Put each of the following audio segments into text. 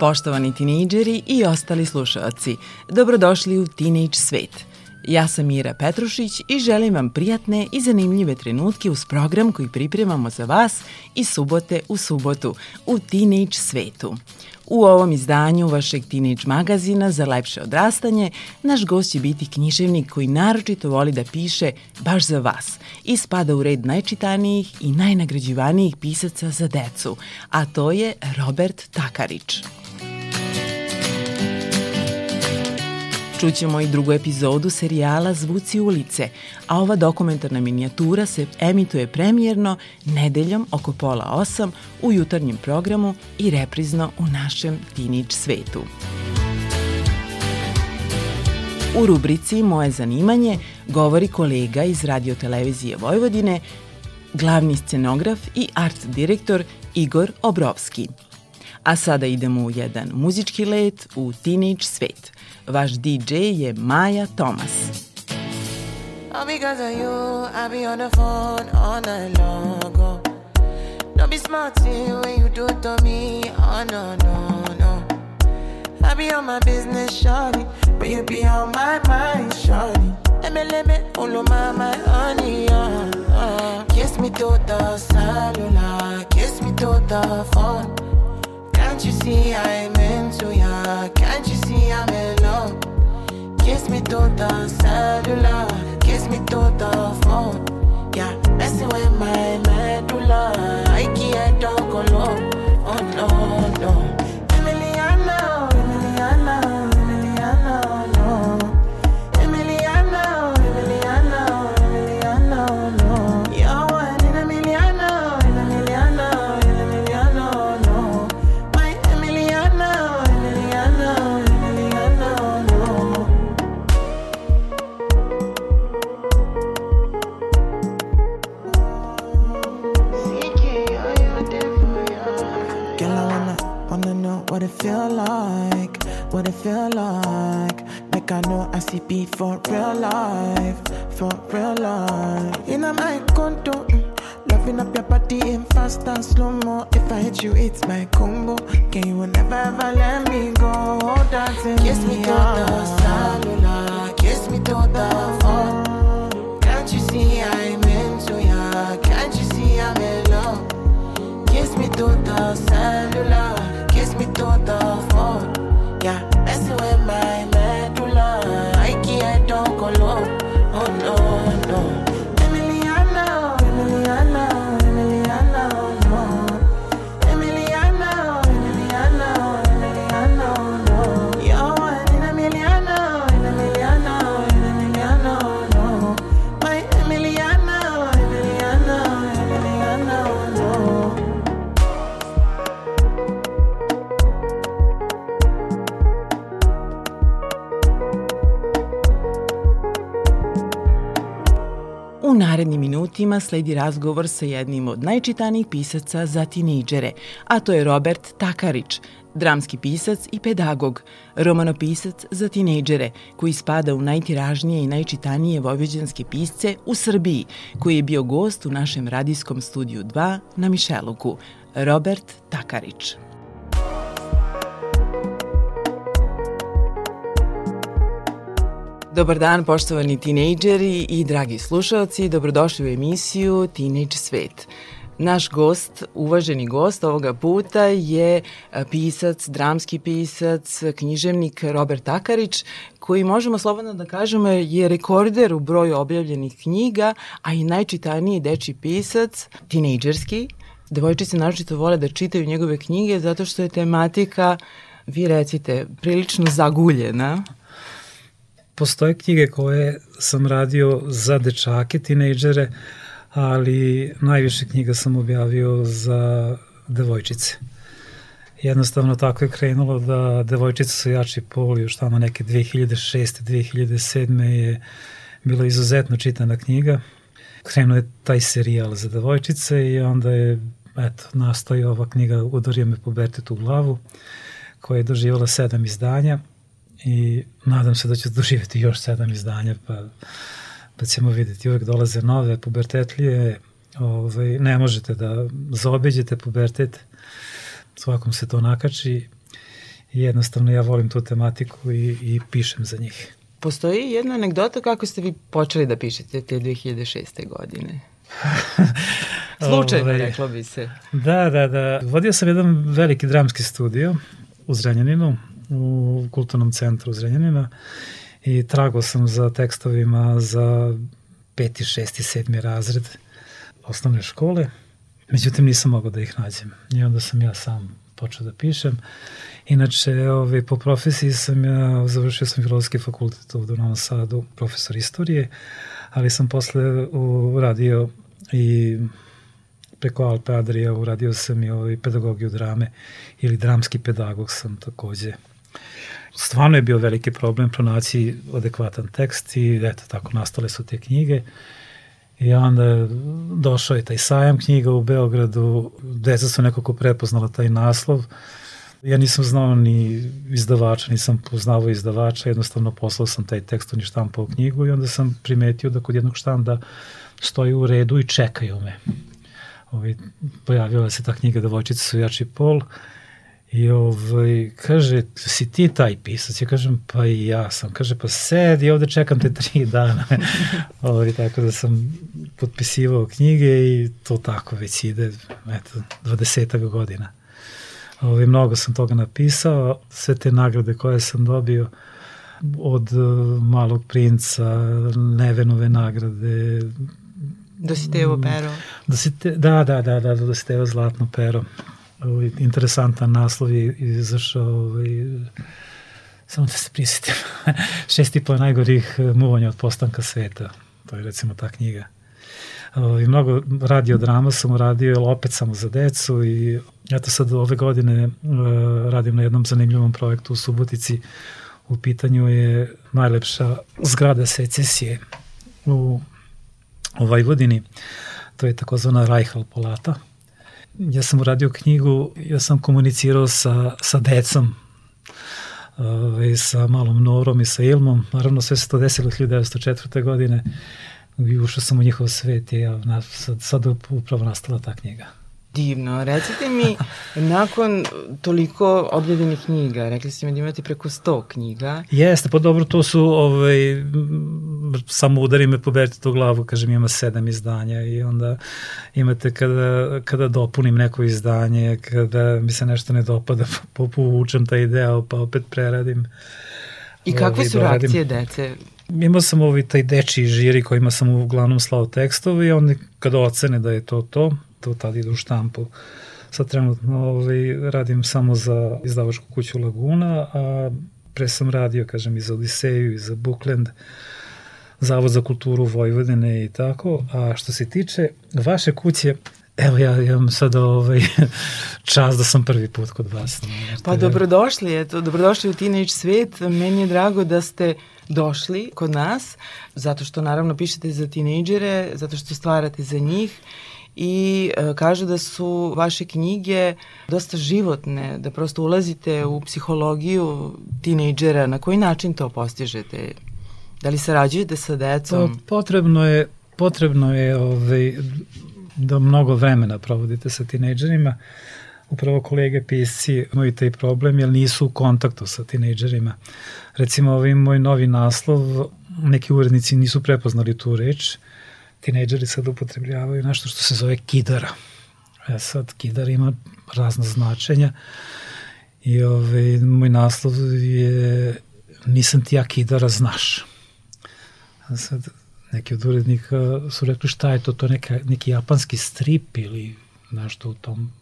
Poštovani tinejdžeri i ostali slušalci, dobrodošli u Teenage svet. Ja sam Mira Petrušić i želim vam prijatne i zanimljive trenutke uz program koji pripremamo za vas i subote u subotu u Teenage svetu. U ovom izdanju vašeg Teenage magazina za lepše odrastanje naš gost će biti književnik koji naročito voli da piše baš za vas i spada u red najčitanijih i najnagrađivanijih pisaca za decu, a to je Robert Takarić. Čućemo i drugu epizodu serijala Zvuci ulice, a ova dokumentarna minijatura se emituje premijerno nedeljom oko pola osam u jutarnjem programu i reprizno u našem Teenage svetu. U rubrici Moje zanimanje govori kolega iz radiotelevizije Vojvodine, glavni scenograf i art direktor Igor Obrovski. A sada idemo u jedan muzički let u Teenage svet – Vaš DJ je Maja Tomas. All because of you, I be on the phone all night long. Oh. Don't be smart when you do to me. Oh no, no, no. I be on my business, shawty. But you be on my mind, shawty. Let me, follow my, my honey, uh, uh. Kiss me to the cellular, kiss me to the phone. Can't you see I'm into ya? Can't you see I'm in love? Kiss me to the cellular, kiss me to the phone. Yeah, messing with my medulla. I can't talk alone. What it feel like, what it feel like. Like I know I see beat for real life, for real life. In a my condo, mm, loving up your body in fast and slow mo. If I hit you, it's my combo. Can you never ever let me go? Dancing kiss me to the cellular, kiss me to the phone. Can't you see I'm into ya? Can't you see I'm in love? Kiss me to the cellular, kiss me to the phone. Yeah, messing with my medulla. I can't talk alone. Oh narednim minutima sledi razgovor sa jednim od najčitanijih pisaca za tinejdžere, a to je Robert Takarić, dramski pisac i pedagog, romanopisac za tinejdžere, koji spada u najtiražnije i najčitanije vojvođanske pisce u Srbiji, koji je bio gost u našem radijskom studiju 2 na Mišeluku, Robert Takarić. Dobar dan, poštovani tinejdžeri i dragi slušalci, dobrodošli u emisiju Teenage Svet. Naš gost, uvaženi gost ovoga puta je e, pisac, dramski pisac, književnik Robert Takarić, koji možemo slobodno da kažemo je rekorder u broju objavljenih knjiga, a i najčitaniji deči pisac, tinejdžerski. Devojčice naročito vole da čitaju njegove knjige zato što je tematika, vi recite, prilično zaguljena. Postoje knjige koje sam radio za dečake, tinejdžere, ali najviše knjiga sam objavio za devojčice. jednostavno tako je krenulo da devojčica su jači pol još tamo neke 2006. 2007. je bila izuzetno čitana knjiga. Krenuo je taj serijal za devojčice i onda je eto, nastoji ova knjiga Udario me pubertet u glavu koja je doživala sedam izdanja i nadam se da će doživjeti još sedam izdanja pa, pa ćemo videti. Uvek dolaze nove pubertetlije, ovaj, ne možete da zaobiđete pubertet, svakom se to nakači i jednostavno ja volim tu tematiku i, i pišem za njih. Postoji jedna anegdota kako ste vi počeli da pišete te 2006. godine. Slučajno, Ove, ovaj, reklo bi se. Da, da, da. Vodio sam jedan veliki dramski studio u Zrenjaninu, u kulturnom centru Zrenjanina i tragao sam za tekstovima za peti, šesti, sedmi razred osnovne škole. Međutim, nisam mogao da ih nađem. I onda sam ja sam počeo da pišem. Inače, ovaj, po profesiji sam ja, završio sam filozofski fakultet ovde u Novom Sadu, profesor istorije, ali sam posle uradio i preko Alpe Adria uradio sam i ovaj pedagogiju drame ili dramski pedagog sam takođe. Stvarno je bio veliki problem pronaći adekvatan tekst i eto tako nastale su te knjige. I onda došao je taj sajam knjiga u Beogradu, deca su nekako prepoznala taj naslov. Ja nisam znao ni izdavača, nisam poznavao izdavača, jednostavno poslao sam taj tekst, on je štampao knjigu i onda sam primetio da kod jednog štanda stoji u redu i čekaju me. Ovi, pojavila se ta knjiga Devojčice su jači pol i ovaj, kaže, si ti taj pisac? Ja kažem, pa i ja sam. Kaže, pa sedi, ovde čekam te tri dana. ovaj, tako da sam potpisivao knjige i to tako već ide, eto, 20 godina. Ovaj, mnogo sam toga napisao, sve te nagrade koje sam dobio, od uh, Malog princa, Nevenove nagrade, Dositevo mm. pero. Dosite, da, da, da, da, Dositevo zlatno pero. Ovaj, interesantan naslov je izašao ovaj, samo da se prisjetim, šest i po najgorih eh, muvanja od postanka sveta. To je recimo ta knjiga. Ovaj, mnogo radio drama sam uradio, opet samo za decu i eto sad ove godine uh, radim na jednom zanimljivom projektu u Subotici. U pitanju je najlepša zgrada secesije u u Vojvodini. To je takozvana Rajhal Palata. Ja sam uradio knjigu, ja sam komunicirao sa, sa decom i sa malom Norom i sa Ilmom. Naravno, sve se to desilo 1904. godine i ušao sam u njihov svet i ja, sad, sad upravo nastala ta knjiga. Divno. Recite mi, nakon toliko objavljenih knjiga, rekli ste mi da imate preko 100 knjiga. Jeste, pa dobro, to su, ovaj, samo udari me poberite u glavu, kažem, ima sedam izdanja i onda imate kada, kada dopunim neko izdanje, kada mi se nešto ne dopada, pa povučem taj deo, pa opet preradim. I kakve ovaj, su reakcije dece? Imao sam ovaj taj dečiji žiri kojima sam uglavnom slao tekstove i oni kada ocene da je to to, to tad ide u štampu. Sad trenutno ovaj, radim samo za izdavačku kuću Laguna, a pre sam radio, kažem, i za Odiseju i za Bookland, Zavod za kulturu Vojvodine i tako. A što se tiče vaše kuće, Evo ja imam sad ovaj čas da sam prvi put kod vas. Pa dobrodošli, eto, dobrodošli u Teenage svet. Meni je drago da ste došli kod nas, zato što naravno pišete za tinejdžere, zato što stvarate za njih i e, kažu da su vaše knjige dosta životne, da prosto ulazite u psihologiju tinejdžera. Na koji način to postižete? Da li sarađujete sa decom? Pa, potrebno je, potrebno je ovaj, da mnogo vremena provodite sa tinejdžerima. Upravo kolege pisci imaju taj problem jer nisu u kontaktu sa tinejdžerima. Recimo ovaj moj novi naslov, neki urednici nisu prepoznali tu reč, tinejdžeri sad upotrebljavaju nešto što se zove kidara. E sad, kidar ima razna značenja i ovaj, moj naslov je nisam ti ja kidara, znaš. A sad, neki od urednika su rekli šta je to, to neka, neki japanski strip ili nešto u tom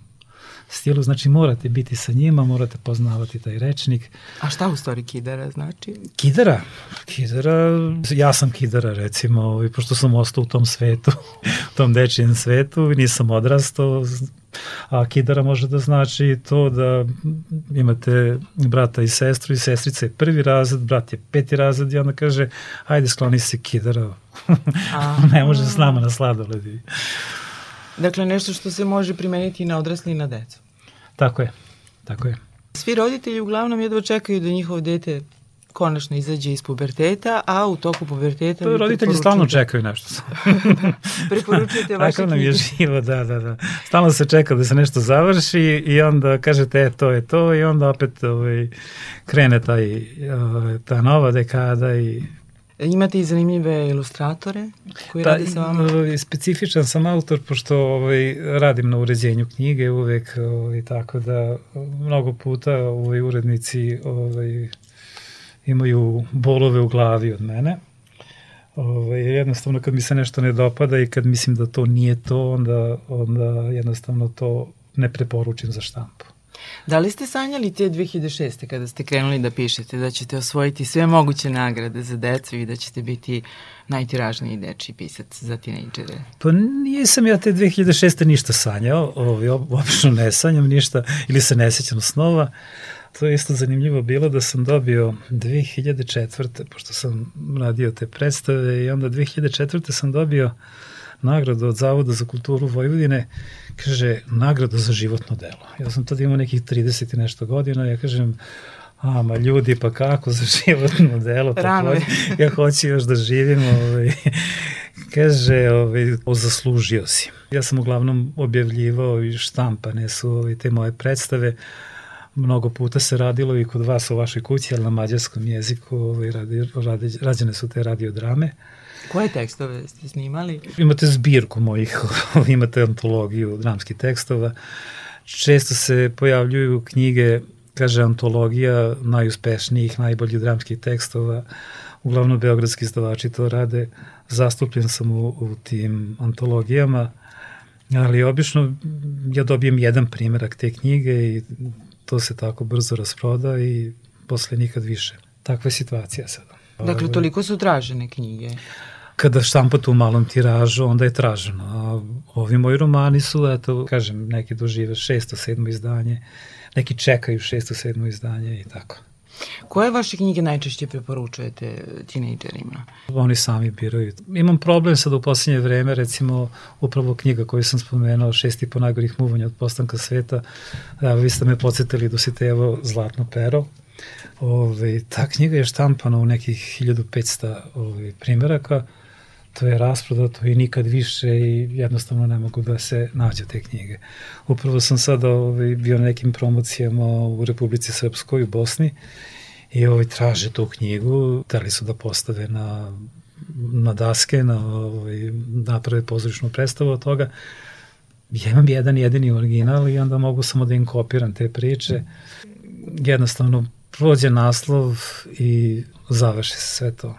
stilu, znači morate biti sa njima, morate poznavati taj rečnik. A šta u stvari kidara znači? Kidara, kidara, ja sam kidara recimo, ovaj, pošto sam ostao u tom svetu, u tom dečijem svetu, nisam odrastao, a kidara može da znači to da imate brata i sestru i sestrica je prvi razred, brat je peti razred i onda kaže, ajde skloni se kidara, ne može s nama na sladoledi. Dakle, nešto što se može primeniti i na odrasli i na decu. Tako je, tako je. Svi roditelji uglavnom jedva čekaju da njihovo dete konačno izađe iz puberteta, a u toku puberteta... To roditelji stalno čekaju nešto. preporučujete vaše Tako nam je živo, da, da, da. Stalno se čeka da se nešto završi i onda kažete, e, to je to i onda opet ovaj, krene taj, ovaj, ta nova dekada i Imate i zanimljive ilustratore koji pa, rade sa vama? Specifičan sam autor pošto ovaj, radim na uređenju knjige uvek ovaj, tako da mnogo puta ovaj, urednici ovaj, imaju bolove u glavi od mene. Ovaj, jednostavno kad mi se nešto ne dopada i kad mislim da to nije to, onda, onda jednostavno to ne preporučim za štampu. Da li ste sanjali te 2006. kada ste krenuli da pišete da ćete osvojiti sve moguće nagrade za decu i da ćete biti najtiražniji dečiji pisac za tinejdžere? Pa nisam ja te 2006. ništa sanjao, ovaj, obično ne sanjam ništa ili se ne sećam snova. To je isto zanimljivo bilo da sam dobio 2004. pošto sam radio te predstave i onda 2004. sam dobio nagradu od Zavoda za kulturu Vojvodine kaže, nagrada za životno delo. Ja sam tada imao nekih 30 i nešto godina, ja kažem, a, ma ljudi, pa kako za životno delo? Pa Rano je. ja hoću još da živim, ovaj, kaže, ovaj, zaslužio si. Ja sam uglavnom objavljivao i štampane su ovaj, te moje predstave, mnogo puta se radilo i kod vas u vašoj kući, ali na mađarskom jeziku ovaj, radi, radi, rađene su te radiodrame. Koje tekstove ste snimali? Imate zbirku mojih, imate antologiju dramskih tekstova. Često se pojavljuju knjige, kaže antologija najuspešnijih, najboljih dramskih tekstova. Uglavnom beogradski izdavači to rade. Zastupljen sam u, u tim antologijama, ali obično ja dobijem jedan primerak te knjige i to se tako brzo rasproda i posle nikad više. Takva je situacija sada. Dakle, toliko su tražene knjige kada štampate u malom tiražu, onda je traženo. A ovi moji romani su, eto, kažem, neki dožive šesto, sedmo izdanje, neki čekaju šesto, sedmo izdanje i tako. Koje vaše knjige najčešće preporučujete tinejdžerima? Oni sami biraju. Imam problem sad u posljednje vreme, recimo upravo knjiga koju sam spomenuo, šesti po najgorih muvanja od postanka sveta. Da, vi ste me podsjetili da si evo Zlatno pero. Ove, ta knjiga je štampana u nekih 1500 ove, primjeraka to je rasprodato i nikad više i jednostavno ne mogu da se nađe te knjige. Upravo sam sada ovaj, bio na nekim promocijama u Republici Srpskoj u Bosni i ovaj, traže tu knjigu, hteli su da postave na, na daske, na, ovaj, naprave pozorišnu predstavu od toga. Ja imam jedan jedini original i onda mogu samo da im kopiram te priče. Jednostavno prođe naslov i završi se sve to.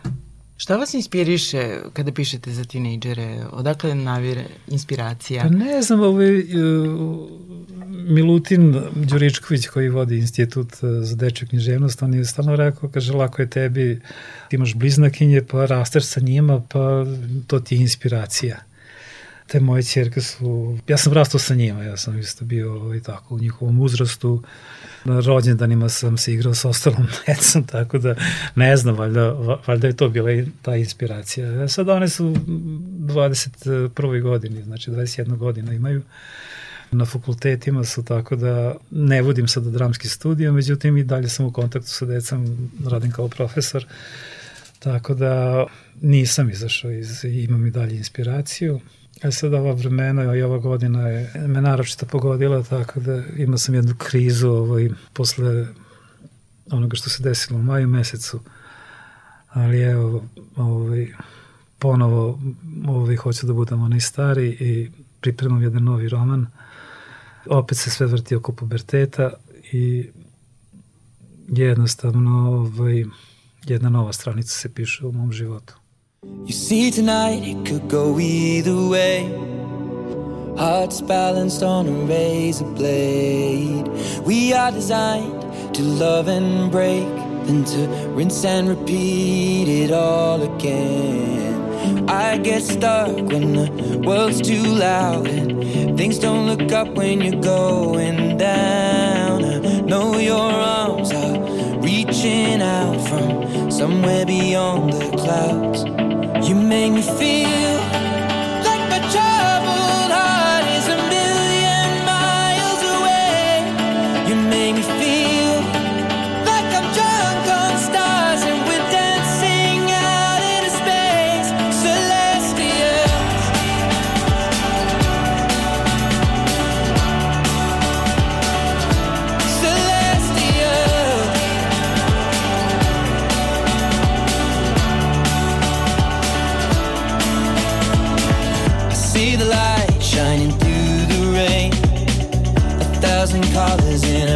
Šta vas inspiriše kada pišete za tinejdžere? Odakle navire inspiracija? Pa ne znam, ovaj, uh, Milutin Đuričković koji vodi institut uh, za dečju književnost, on je stvarno rekao, kaže, lako je tebi, ti imaš bliznakinje, pa rasteš sa njima, pa to ti je inspiracija te moje čerke su, ja sam rastao sa njima, ja sam isto bio ovaj, tako u njihovom uzrastu, na rođendanima sam se igrao sa ostalom decom, tako da ne znam, valjda, valjda je to bila i ta inspiracija. E, sad one su 21. godini, znači 21 godina imaju, na fakultetima su tako da ne vodim sada dramski studio, međutim i dalje sam u kontaktu sa decom, radim kao profesor, tako da nisam izašao iz, imam i dalje inspiraciju. E sad ova vremena i ova godina je me naročito pogodila tako da imao sam jednu krizu ovaj, posle onoga što se desilo u maju mesecu. Ali evo, ovaj, ponovo ovaj, hoću da budem onaj stari i pripremam jedan novi roman. Opet se sve vrti oko puberteta i jednostavno ovaj, jedna nova stranica se piše u mom životu. You see, tonight it could go either way. hearts balanced on a razor blade. We are designed to love and break, then to rinse and repeat it all again. I get stuck when the world's too loud and things don't look up when you're going down. I know your arms are reaching out from somewhere beyond the clouds. You make me feel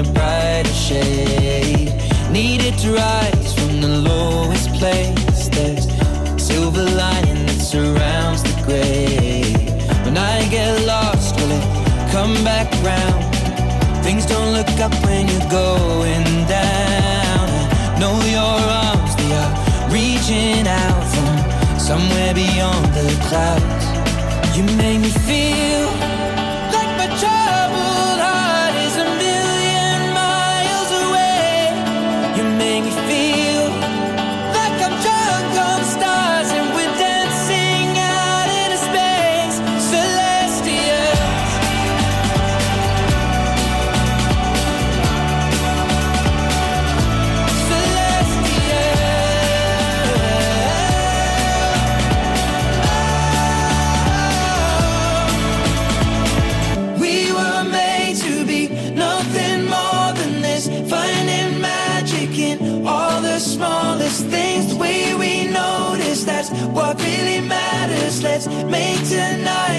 a brighter shade. Needed to rise from the lowest place. There's silver lining that surrounds the gray. When I get lost, will it come back round? Things don't look up when you're going down. I know your arms, they are reaching out from somewhere beyond the clouds. You make me feel tonight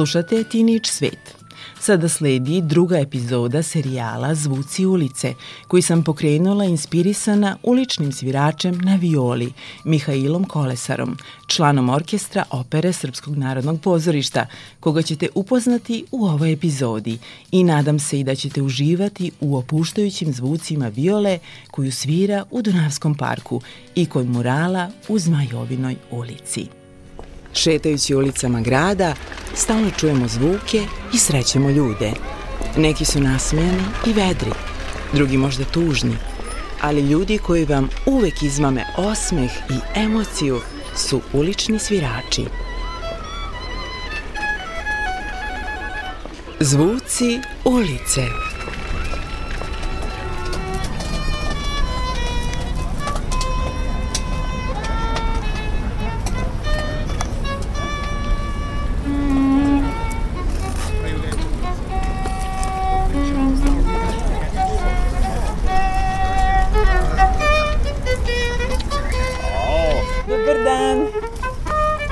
Slušate Teenage Svet. Sada sledi druga epizoda serijala Zvuci ulice, koji sam pokrenula inspirisana uličnim sviračem na violi, Mihailom Kolesarom, članom orkestra opere Srpskog narodnog pozorišta, koga ćete upoznati u ovoj epizodi i nadam se i da ćete uživati u opuštajućim zvucima viole koju svira u Dunavskom parku i kod murala u Zmajovinoj ulici. Šetajući ulicama grada, stalno čujemo zvuke i srećemo ljude. Neki su nasmejani i vedri, drugi možda tužni, ali ljudi koji vam uvek izmame osmeh i emociju su ulični svirači. Zvuci ulice.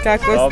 Kako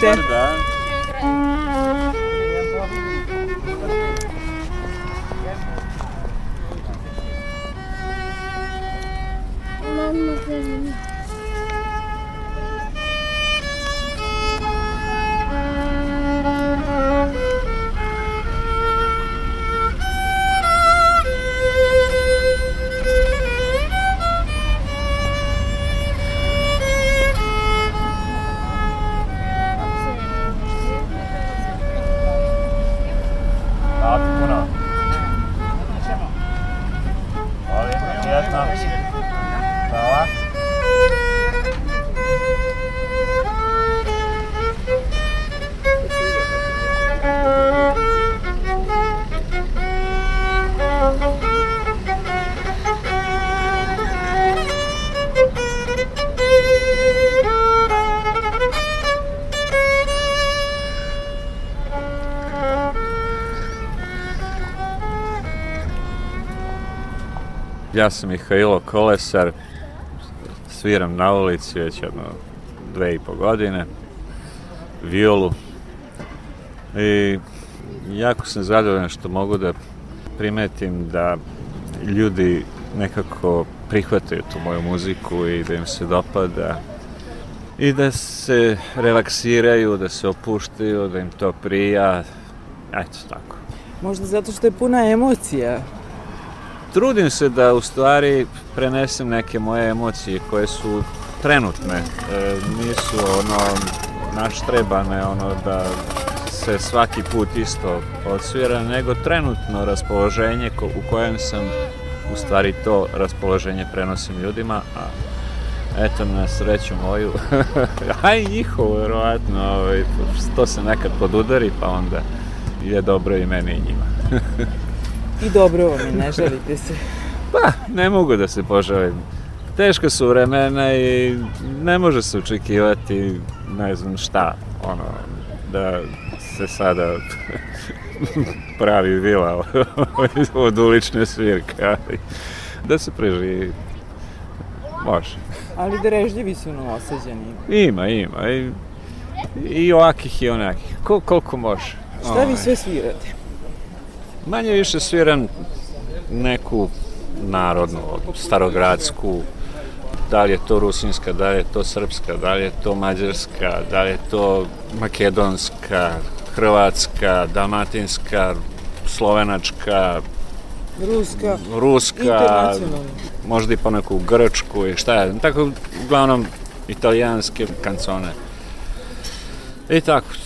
Ja sam Mihajlo Kolesar, sviram na ulici već jedno dve i po godine, violu i jako sam zadovoljan što mogu da primetim da ljudi nekako prihvataju tu moju muziku i da im se dopada i da se relaksiraju, da se opuštaju, da im to prija. Eto tako. Možda zato što je puna emocija. Trudim se da u stvari prenesem neke moje emocije koje su trenutne. E, nisu ono naštrebane, ono da se svaki put isto odsvira, nego trenutno raspoloženje ko, u kojem sam u stvari to raspoloženje prenosim ljudima, a eto na sreću moju, a i njihovo verovatno, ovaj, to se nekad podudari, pa onda je dobro i meni i njima. I dobro vam je, ne žalite se. Pa, ne mogu da se požalim. Teška su vremena i ne može se očekivati ne znam šta, ono, da se sada pravi vila od ulične svirke, ali da se preživi. Može. Ali drežljivi su novosađeni. Ima, ima. I, i ovakih i onakih. Kol, koliko može. Šta vi sve svirate? Manje više sviram neku narodnu, starogradsku, da li je to rusinska, da li je to srpska, da li je to mađarska, da li je to makedonska, hrvatska, dalmatinska, slovenačka, Ruska, ruska, možda i poneku grčku i šta je, tako uglavnom italijanske kancone. I tako.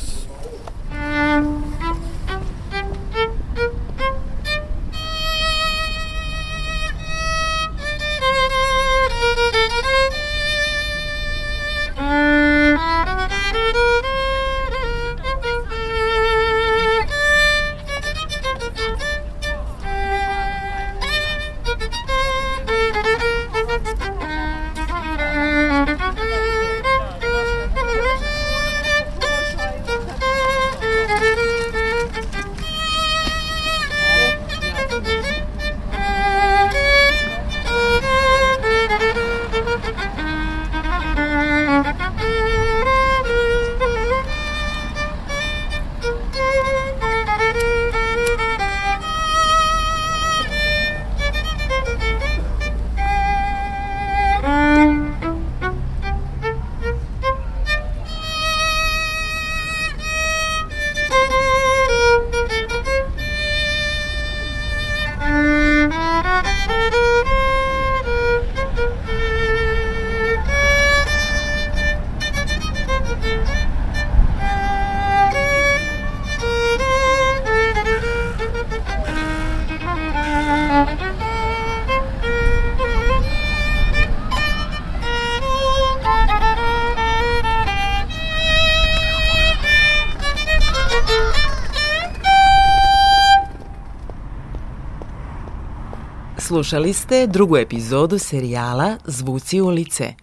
Slušali ste drugu epizodu serijala Zvuci ulice.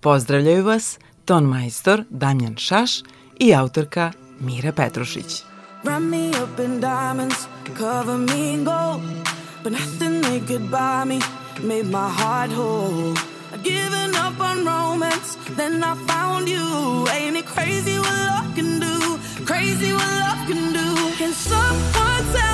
Pozdravljaju vas ton majstor Damjan Šaš i autorka Mira Petrušić. Wrap me up in diamonds, cover me in gold. But nothing they could buy me made my heart whole. I'd given up on romance, then I found you. Ain't it crazy what love can do? Crazy what love can do. Can someone tell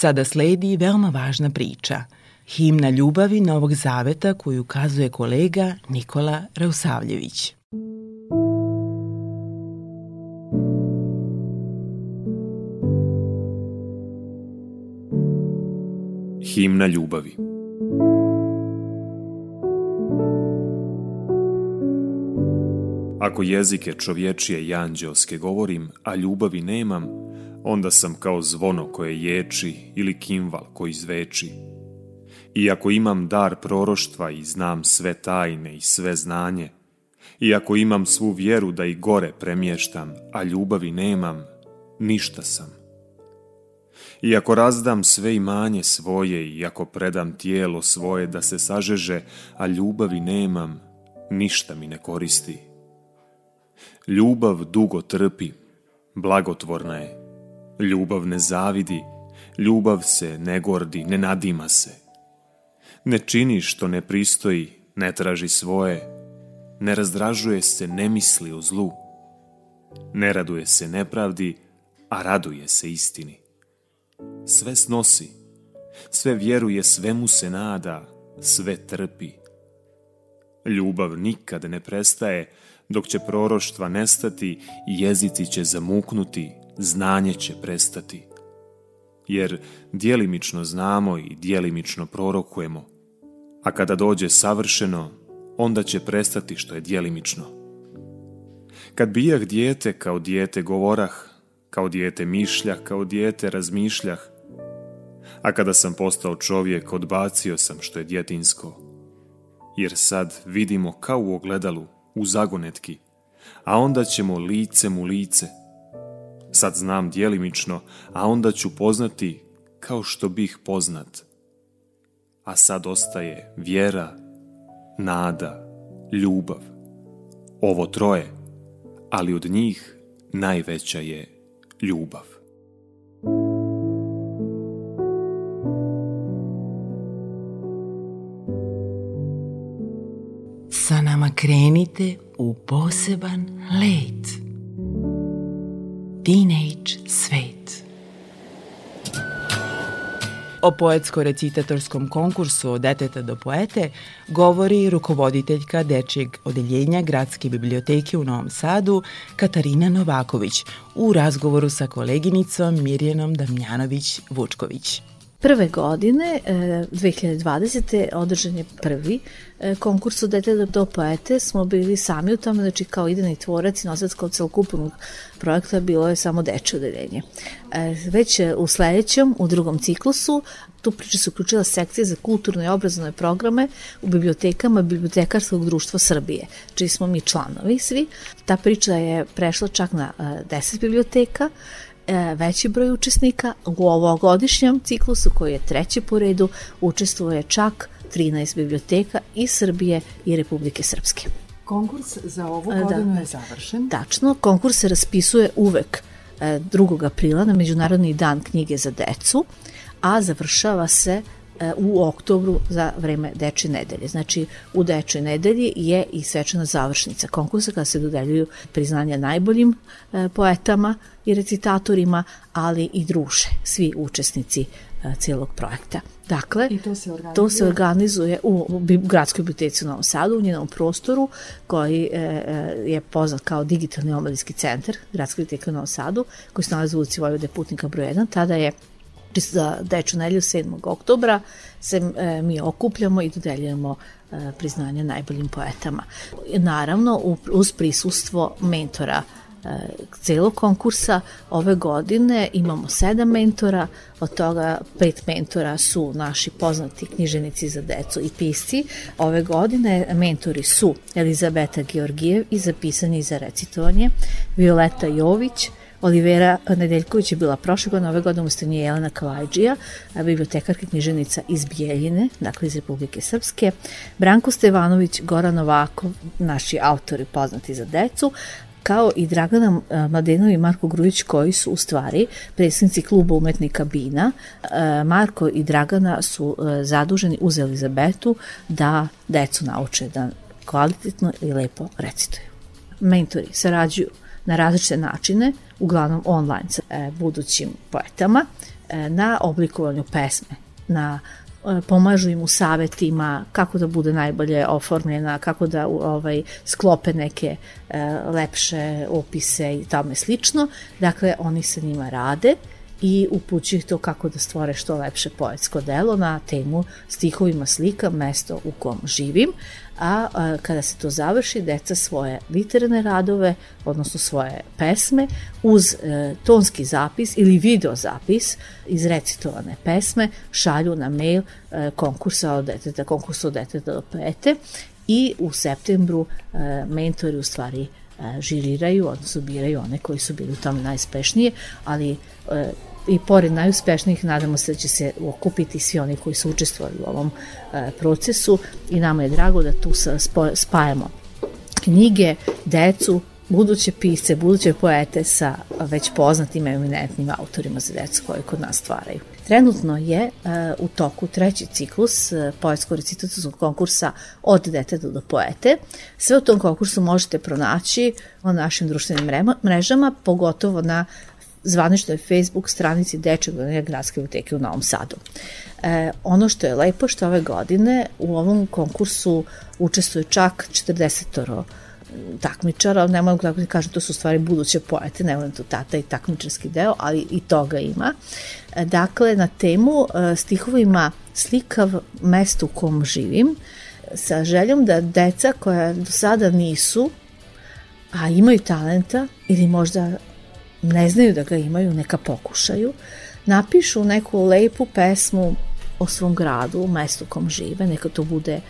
Sada sledi veoma važna priča. Himna ljubavi Novog Zaveta koju kazuje kolega Nikola Rausavljević. Himna ljubavi Ako jezike čovječije i anđelske govorim, a ljubavi nemam, onda sam kao zvono koje ječi ili kimval koji zveči. I ako imam dar proroštva i znam sve tajne i sve znanje, i ako imam svu vjeru da i gore premještam, a ljubavi nemam, ništa sam. I ako razdam sve imanje svoje i ako predam tijelo svoje da se sažeže, a ljubavi nemam, ništa mi ne koristi. Ljubav dugo trpi, blagotvorna je. Ljubav ne zavidi, ljubav se ne gordi, ne nadima se. Ne čini što ne pristoji, ne traži svoje, ne razdražuje se, ne misli o zlu. Ne raduje se nepravdi, a raduje se istini. Sve snosi, sve vjeruje, svemu se nada, sve trpi. Ljubav nikad ne prestaje, dok će proroštva nestati jezici će zamuknuti, znanje će prestati. Jer djelimično znamo i djelimično prorokujemo, a kada dođe savršeno, onda će prestati što je djelimično. Kad bijah dijete kao dijete govorah, kao dijete mišljah, kao dijete razmišljah, a kada sam postao čovjek, odbacio sam što je djetinsko. Jer sad vidimo kao u ogledalu, u zagonetki, a onda ćemo licem u lice. Sad znam djelimično, a onda ću poznati kao što bih poznat. A sad ostaje vjera, nada, ljubav. Ovo troje, ali od njih najveća je ljubav. Sa nama krenite u poseban let. Teenage svet. O poetsko-recitatorskom konkursu od deteta do poete govori rukovoditeljka Dečijeg odeljenja Gradske biblioteke u Novom Sadu Katarina Novaković u razgovoru sa koleginicom Mirjanom Damjanović-Vučković. Prve godine, e, 2020. održan je prvi e, konkurs od dete do poete, smo bili sami u tome, znači kao idejni tvorac i nosilac kao celokupnog projekta bilo je samo deče odeljenje. E, Već e, u sledećem, u drugom ciklusu, tu priča se uključila sekcija za kulturne i obrazovne programe u bibliotekama Bibliotekarskog društva Srbije, čiji smo mi članovi svi. Ta priča je prešla čak na e, 10 biblioteka e, veći broj učesnika. U ovogodišnjem ciklusu, koji je treći po redu, učestvuje čak 13 biblioteka iz Srbije i Republike Srpske. Konkurs za ovu Da. godinu je završen. Tačno, konkurs se raspisuje uvek e, 2. aprila na Međunarodni dan knjige za decu, a završava se e, u oktobru za vreme Dečje nedelje. Znači, u Dečjoj nedelji je i svečana završnica konkursa kada se dodeljuju priznanja najboljim e, poetama i recitatorima, ali i druže svi učesnici e, cijelog projekta. Dakle, I to se organizuje? to se organizuje u, gradskoj biblioteci u Novom Sadu, u njenom prostoru koji e, e, je poznat kao digitalni omladinski centar Gradske biblioteke u Novom Sadu, koji se nalazi u ulici Vojvode Putnika broj 1. Tada je za deču nelju 7. oktobra se e, mi okupljamo i dodeljujemo e, priznanje najboljim poetama. Naravno, u- uz prisustvo mentora e, celog konkursa ove godine imamo sedam mentora, od toga pet mentora su naši poznati knjiženici za decu i pisci. Ove godine mentori su Elizabeta Georgijev i za pisanje i za recitovanje, Violeta Jović, Olivera Nedeljković je bila prošle godine, ove godine umesto nje Jelena Kavajđija, bibliotekarka knjiženica iz Bijeljine, dakle iz Republike Srpske, Branko Stevanović, Goran Novakov, naši autori poznati za decu, kao i Dragana a, Mladenov i Marko Grujić koji su u stvari predsjednici kluba umetnika Bina. E, Marko i Dragana su e, zaduženi uz Elizabetu da decu nauče da kvalitetno i lepo recituju. Mentori sarađuju na različite načine, uglavnom online sa e, budućim poetama, e, na oblikovanju pesme, na e, pomažu im u savetima kako da bude najbolje oformljena, kako da ovaj sklope neke e, lepše opise i tome slično. Dakle, oni sa njima rade i upućuju ih to kako da stvore što lepše poetsko delo na temu stihovima slika, mesto u kom živim, a, a kada se to završi, deca svoje literarne radove, odnosno svoje pesme, uz e, tonski zapis ili video zapis iz recitovane pesme šalju na mail e, konkursa od deteta, konkursa od deteta do poete i u septembru e, mentori u stvari e, žiriraju, odnosno biraju one koji su bili u tome najspešnije, ali e, i pored najuspešnijih nadamo se da će se okupiti svi oni koji su učestvovali u ovom e, procesu i nama je drago da tu spajamo knjige, decu, buduće pisce, buduće poete sa već poznatim eminentnim autorima za decu koji kod nas stvaraju. Trenutno je e, u toku treći ciklus e, poetsko-recitacijskog konkursa od deteta do poete. Sve u tom konkursu možete pronaći na našim društvenim mrežama, pogotovo na zvaničnoj Facebook stranici Dečeg odeljenja Gradske biblioteke u Novom Sadu. E, ono što je lepo što ove godine u ovom konkursu učestvuje čak 40 takmičara, ne mogu da kažem, to su stvari buduće poete, ne volim tu tata i takmičarski deo, ali i toga ima. E, Dakle, na temu e, stihovima slikav mesto u kom živim, sa željom da deca koja do sada nisu, a imaju talenta ili možda ne znaju da ga imaju, neka pokušaju, napišu neku lepu pesmu o svom gradu, mestu u kom žive, neka to bude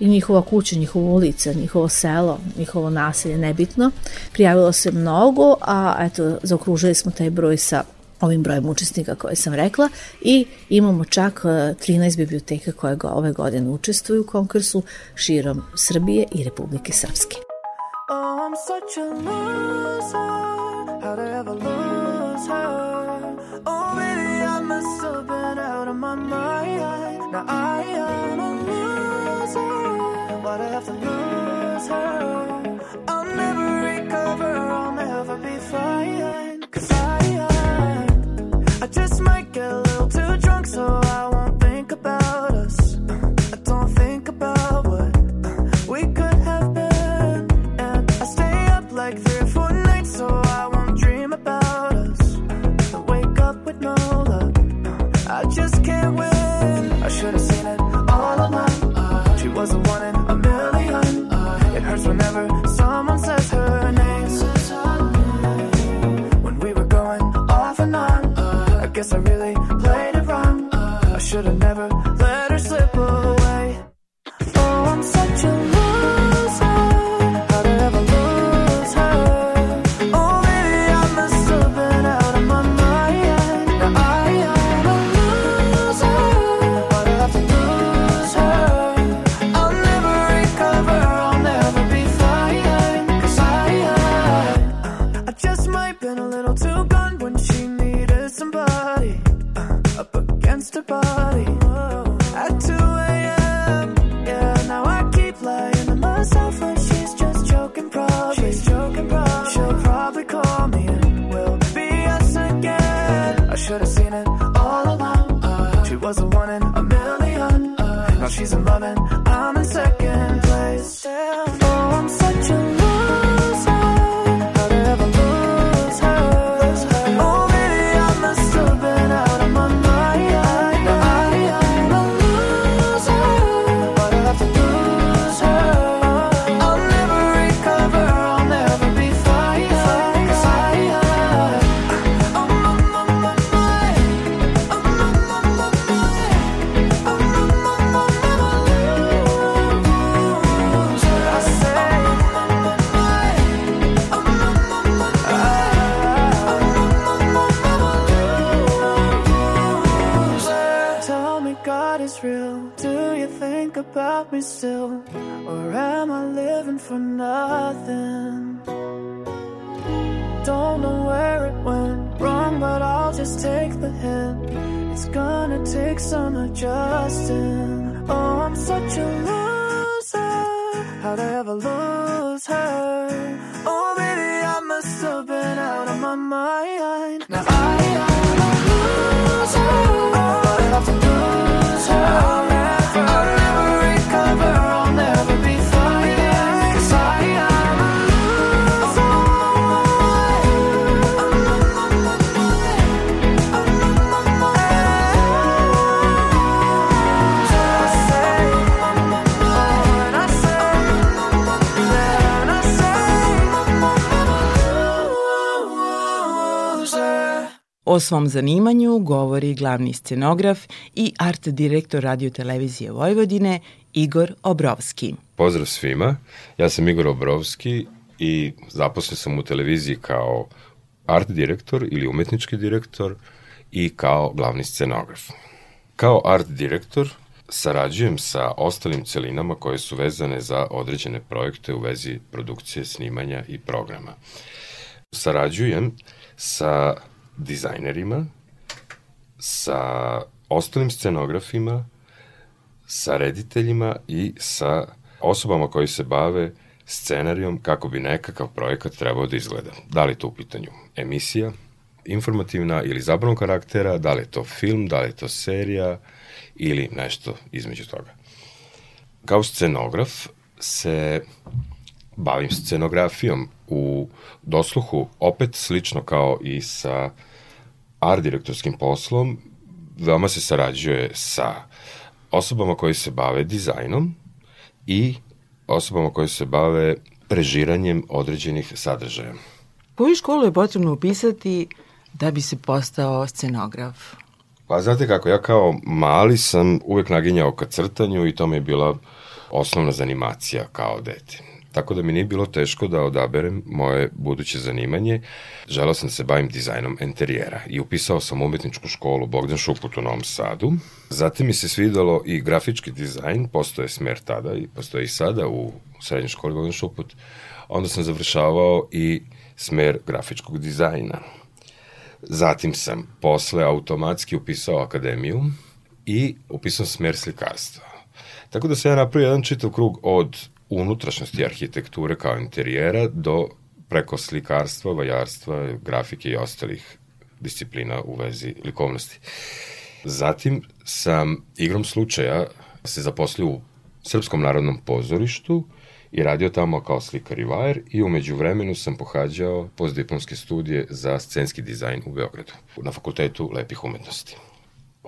i njihova kuća, njihova ulica, njihovo selo, njihovo naselje, nebitno. Prijavilo se mnogo, a eto, zaokružili smo taj broj sa ovim brojem učesnika koje sam rekla i imamo čak e, 13 biblioteka koje go, ove godine učestvuju u konkursu širom Srbije i Republike Srpske. Oh, I'm such a loser. Now I am a loser. Why'd I have to lose her? Against her. At 2 a.m. Yeah, now I keep lying to myself like she's just joking, probably. She's joking, probably. She'll probably call me and we'll be us again. I should have seen it all along. Uh, she was the one in a million. Uh, now she's in love just Svom zanimanju govori glavni scenograf i art direktor radio televizije Vojvodine Igor Obrovski. Pozdrav svima, ja sam Igor Obrovski i zaposlen sam u televiziji kao art direktor ili umetnički direktor i kao glavni scenograf. Kao art direktor sarađujem sa ostalim celinama koje su vezane za određene projekte u vezi produkcije, snimanja i programa. Sarađujem sa dizajnerima, sa ostalim scenografima, sa rediteljima i sa osobama koji se bave scenarijom kako bi nekakav projekat trebao da izgleda. Da li to u pitanju emisija, informativna ili zabavnog karaktera, da li je to film, da li je to serija ili nešto između toga. Kao scenograf se bavim scenografijom u dosluhu, opet slično kao i sa art direktorskim poslom, veoma se sarađuje sa osobama koji se bave dizajnom i osobama koji se bave režiranjem određenih sadržaja. Koju školu je potrebno upisati da bi se postao scenograf? Pa znate kako, ja kao mali sam uvek naginjao ka crtanju i to mi je bila osnovna zanimacija kao dete. Tako da mi nije bilo teško da odaberem moje buduće zanimanje. Želao sam da se bavim dizajnom interijera i upisao sam umetničku školu Bogdan Šuput u Novom Sadu. Zatim mi se svidalo i grafički dizajn, postoje smer tada i postoje i sada u srednjoj školi Bogdan Šuput. Onda sam završavao i smer grafičkog dizajna. Zatim sam posle automatski upisao akademiju i upisao smer slikarstva. Tako da sam ja napravio jedan čitav krug od unutrašnjosti arhitekture kao interijera do preko slikarstva, vajarstva, grafike i ostalih disciplina u vezi likovnosti. Zatim sam igrom slučaja se zaposlio u Srpskom narodnom pozorištu i radio tamo kao slikar i vajar i umeđu vremenu sam pohađao postdiplomske studije za scenski dizajn u Beogradu na Fakultetu lepih umetnosti.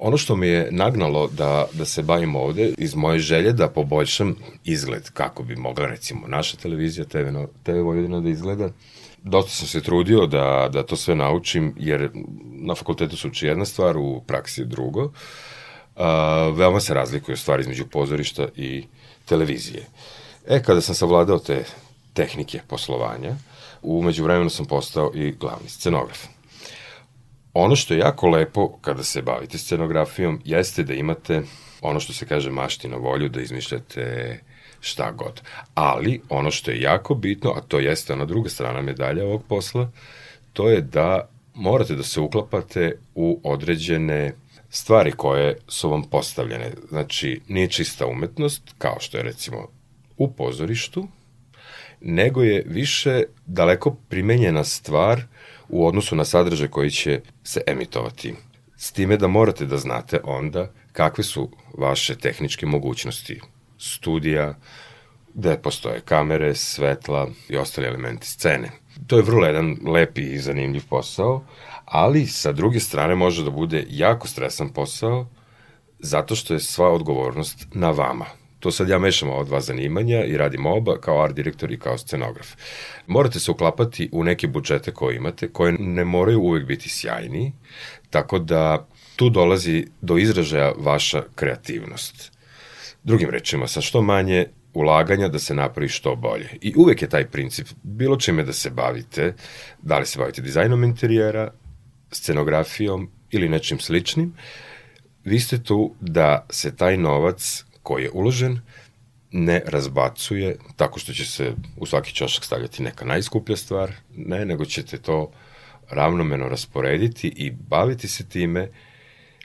Ono što me je nagnalo da, da se bavim ovde, iz moje želje da poboljšam izgled, kako bi mogla recimo naša televizija, TV, TV Vojvodina da izgleda, dosta sam se trudio da, da to sve naučim, jer na fakultetu se uči jedna stvar, u praksi je drugo. Uh, veoma se razlikuju stvari između pozorišta i televizije. E, kada sam savladao te tehnike poslovanja, umeđu vremenu sam postao i glavni scenograf. Ono što je jako lepo kada se bavite scenografijom jeste da imate ono što se kaže mašti na volju da izmišljate šta god. Ali ono što je jako bitno, a to jeste ona druga strana medalja ovog posla, to je da morate da se uklapate u određene stvari koje su vam postavljene. Znači, nije čista umetnost, kao što je recimo u pozorištu, nego je više daleko primenjena stvar u odnosu na sadržaj koji će se emitovati. S time da morate da znate onda kakve su vaše tehničke mogućnosti studija, gde postoje kamere, svetla i ostali elementi scene. To je vrlo jedan lepi i zanimljiv posao, ali sa druge strane može da bude jako stresan posao, zato što je sva odgovornost na vama. To sad ja mešam ova dva zanimanja i radim oba kao art direktor i kao scenograf. Morate se uklapati u neke budžete koje imate, koje ne moraju uvek biti sjajni, tako da tu dolazi do izražaja vaša kreativnost. Drugim rečima, sa što manje ulaganja da se napravi što bolje. I uvek je taj princip, bilo čime da se bavite, da li se bavite dizajnom interijera, scenografijom ili nečim sličnim, vi ste tu da se taj novac koji je uložen ne razbacuje tako što će se u svaki čošak stavljati neka najskuplja stvar, ne, nego ćete to ravnomeno rasporediti i baviti se time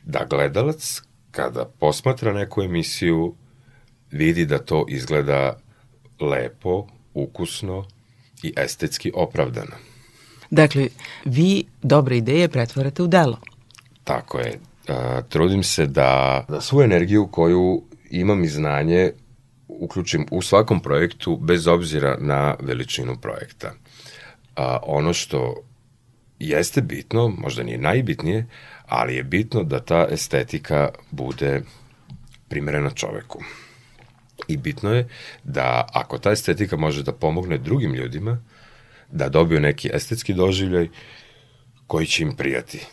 da gledalac kada posmatra neku emisiju vidi da to izgleda lepo, ukusno i estetski opravdano. Dakle, vi dobre ideje pretvarate u delo. Tako je. A, trudim se da, da svu energiju koju imam i znanje uključim u svakom projektu bez obzira na veličinu projekta. A, ono što jeste bitno, možda nije najbitnije, ali je bitno da ta estetika bude primerena čoveku. I bitno je da ako ta estetika može da pomogne drugim ljudima, da dobiju neki estetski doživljaj koji će im prijati.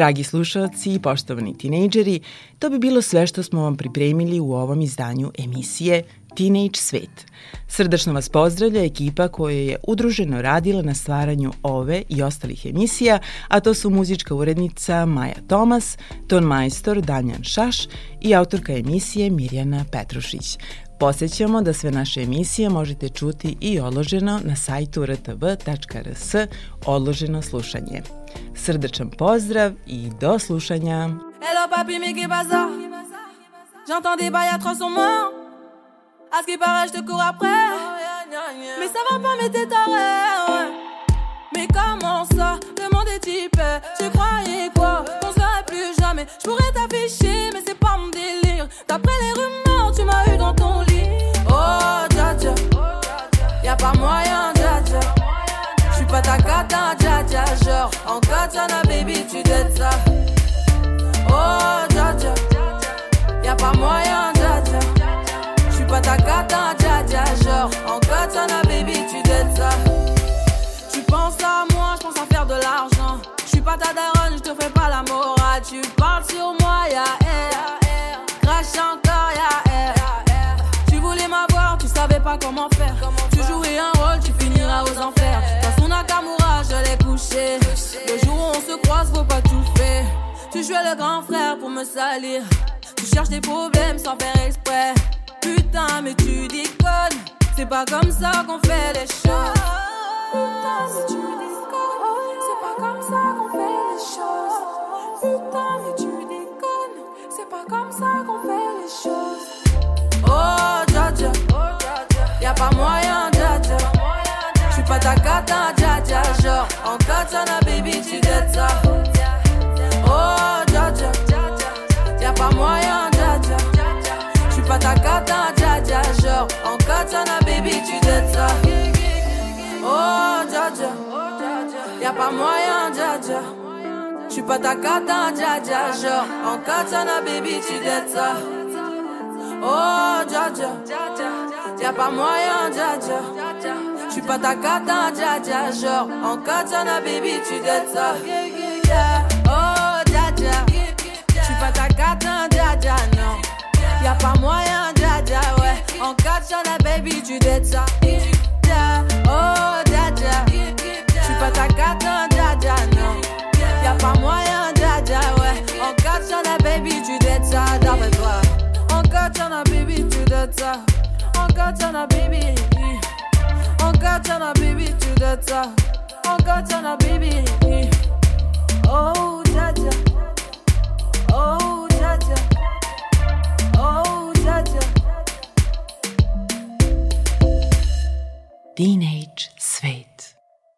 Dragi slušalci i poštovani tinejdžeri, to bi bilo sve što smo vam pripremili u ovom izdanju emisije Teenage Svet. Srdačno vas pozdravlja ekipa koja je udruženo radila na stvaranju ove i ostalih emisija, a to su muzička urednica Maja Tomas, ton majstor Damjan Šaš i autorka emisije Mirjana Petrušić. Posećamo da sve naše emisije možete čuti i odloženo na sajtu rtv.rs odloženo slušanje. Srdačan pozdrav i do slušanja. Hello papi, mais pas ça? J'entends des bails à 300 morts. À ce qui paraît, je te cours après. Mais ça va pas, mais t'es taré, ouais. Mais comment ça? Le monde est type. Tu croyais quoi? Qu'on se verrait plus jamais. Je pourrais t'afficher, mais c'est pas mon délire. D'après les rumeurs, tu m'as eu dans ton lit. Pas moyen, dja. J'suis pas ta cata, dja dja. Genre, en katana, baby, tu dettes ça. Oh, dja dja. Y'a pas moyen, dja dja. J'suis pas ta cata, dja dja. Genre, en katana, baby, tu dettes ça. Tu penses à moi, j'pense à faire de l'argent. J'suis pas ta daronne, j'te fais pas la morale. Tu parles sur moi, y'a air. Crache encore, y'a air. Tu voulais m'avoir, tu savais pas comment faire. Finiras aux enfers. Dans son Nakamura, je l'ai couché. Le jour où on se croise, faut pas tout faire. Tu jouais le grand frère pour me salir. Tu cherches des problèmes sans faire exprès. Putain, mais tu déconnes. C'est pas comme ça qu'on fait les choses. Putain, mais tu déconnes. C'est pas comme ça qu'on fait les choses. Putain, mais tu déconnes. C'est pas comme ça qu'on fait les choses. Oh, dja. Y'a pas moyen. J'suis pas ta cata, dja dja. Genre, en katana, baby, tu dettes ça. Oh, dja dja. Y'a pas moyen, dja dja. J'suis pas ta cata, dja dja. Genre, en katana, baby, tu dettes. Oh, dja dja. Y'a pas moyen, dja dja. J'suis pas ta cata, dja dja. Genre, en katana, baby, tu dettes ça. Oh, dja dja. Y'a pas moyen, dja. J'suis pas ta cata, dja dja. Genre, en katana, baby, tu dettes ça. Yeah. Oh, dja dja. J'suis pas ta cata, dja dja, non. Y'a pas moyen, dja dja, ouais. En katana, baby, tu dettes ça. Yeah. Oh, dja dja. J'suis pas ta cata, dja dja, non. Y'a pas moyen, dja dja, ouais. En katana, baby, tu dettes ça, d'après toi. En katana, baby, tu dettes ça. En katana, baby. God, turn a baby to the eh. top. Oh God, a baby. Oh Jaja. Oh Jaja. Oh Jaja. Teenage Sweet.